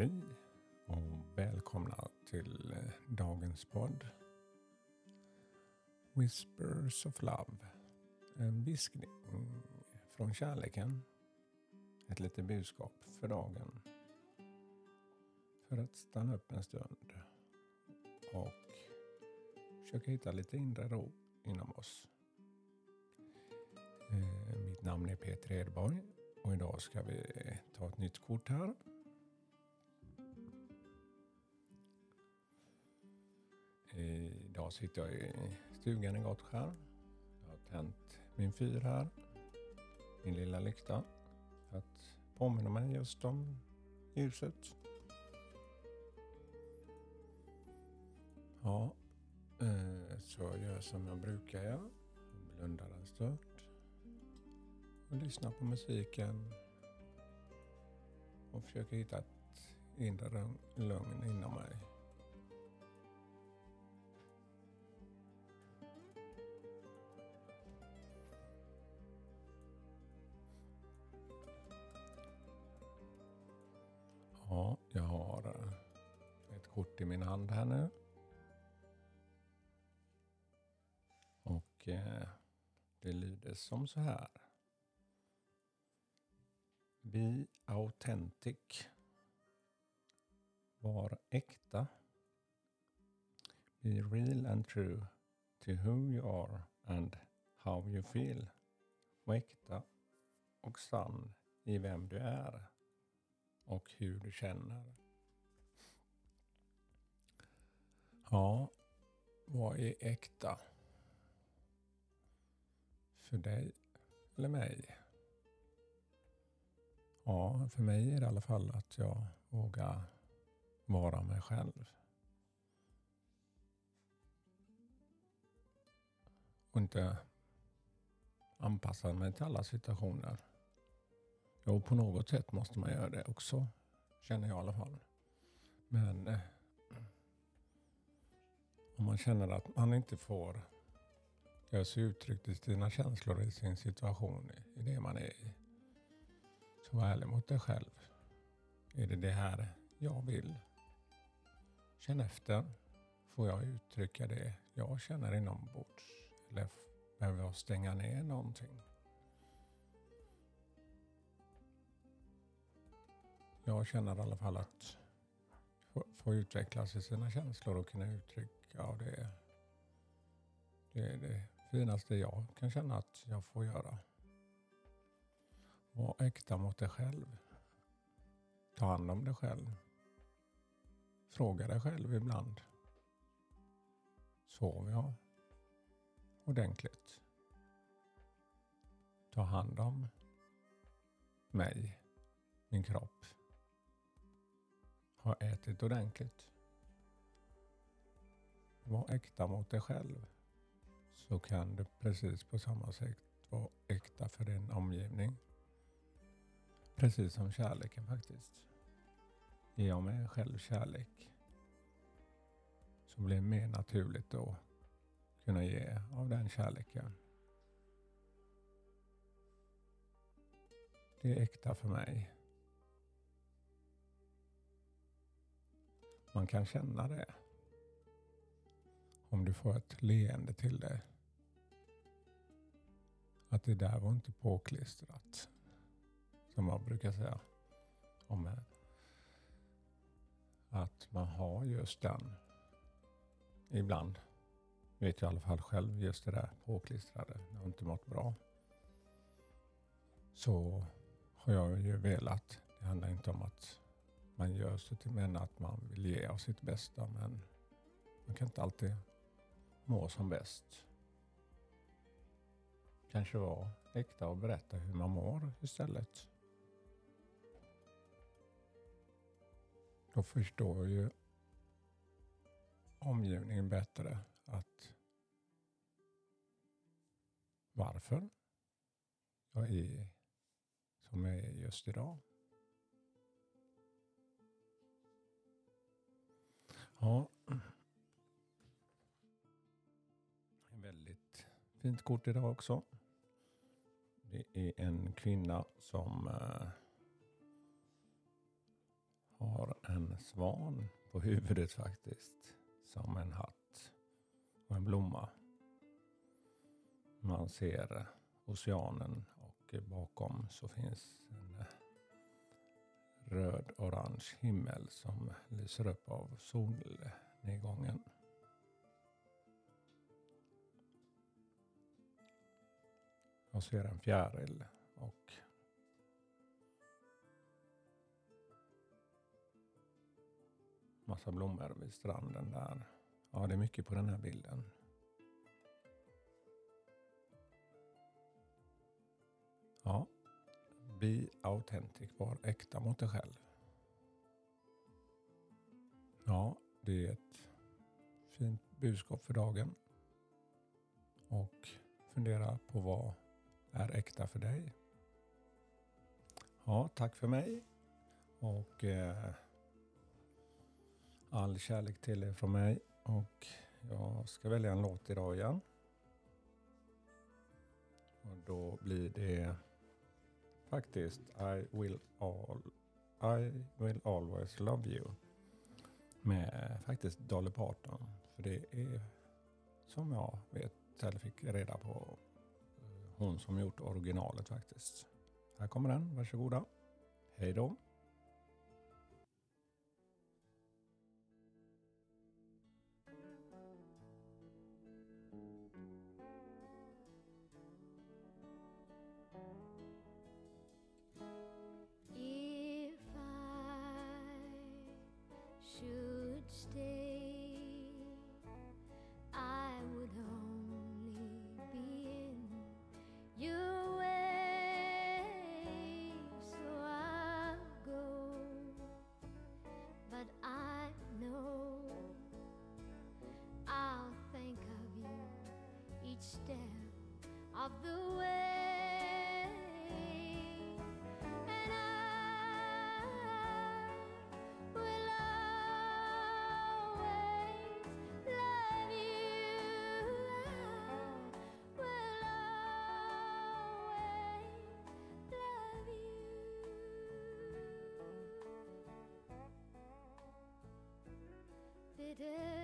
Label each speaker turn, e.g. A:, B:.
A: Hej och välkomna till eh, dagens podd. Whispers of Love. En viskning från kärleken. Ett litet budskap för dagen. För att stanna upp en stund och försöka hitta lite inre ro inom oss. Eh, mitt namn är Peter Edborg och idag ska vi ta ett nytt kort här. Idag sitter jag i stugan i Gottskär. Jag har tänt min fyr här, min lilla lykta, för att påminna mig just om ljuset. Ja, eh, så jag gör som jag brukar göra. Blundar en stund och lyssnar på musiken och försöker hitta ett inre lugn inom mig. Ja, jag har ett kort i min hand här nu. Och eh, det lyder som så här. Be authentic. Var äkta. Be real and true to who you are and how you feel. Var äkta och sann i vem du är och hur du känner. Ja, vad är äkta? För dig eller mig? Ja, för mig är det i alla fall att jag vågar vara mig själv. Och inte anpassa mig till alla situationer. Jo, på något sätt måste man göra det också, känner jag i alla fall. Men eh, om man känner att man inte får göra sig uttryckt i sina känslor i sin situation, i det man är i. Så var ärlig mot dig själv. Är det det här jag vill? Känn efter. Får jag uttrycka det jag känner inombords? Eller behöver jag stänga ner någonting? Jag känner i alla fall att få utvecklas i sina känslor och kunna uttrycka av det. Det är det finaste jag kan känna att jag får göra. Var äkta mot dig själv. Ta hand om dig själv. Fråga dig själv ibland. Sover jag ordentligt? Ta hand om mig, min kropp. Har ätit ordentligt. Var äkta mot dig själv. Så kan du precis på samma sätt vara äkta för din omgivning. Precis som kärleken faktiskt. Ge om mig själv kärlek så blir det mer naturligt då kunna ge av den kärleken. Det är äkta för mig. Man kan känna det. Om du får ett leende till dig. Att det där var inte påklistrat. Som man brukar säga. Om att man har just den. Ibland. Vet jag i alla fall själv just det där påklistrade. Jag har inte mått bra. Så har jag ju velat. Det handlar inte om att man gör sig till men att man vill ge av sitt bästa. Men man kan inte alltid må som bäst. Kanske vara äkta och berätta hur man mår istället. Då förstår ju omgivningen bättre att varför jag är som jag är just idag. Ja. En väldigt fint kort idag också. Det är en kvinna som äh, har en svan på huvudet faktiskt. Som en hatt och en blomma. Man ser oceanen och bakom så finns en röd-orange himmel som lyser upp av solnedgången. Jag ser en fjäril och massa blommor vid stranden där. Ja, det är mycket på den här bilden. Ja, Be authentic, var äkta mot dig själv. Ja, det är ett fint budskap för dagen. Och fundera på vad är äkta för dig. Ja, tack för mig. Och eh, all kärlek till er från mig. Och jag ska välja en låt idag igen. Och då blir det faktiskt I will, all, I will always love you. Med faktiskt Dolly Parton. För det är som jag vet, eller fick reda på, eh, hon som gjort originalet faktiskt. Här kommer den, varsågoda. Hej då.
B: Of the way. And I will always love you. I will always love you. Bittersweet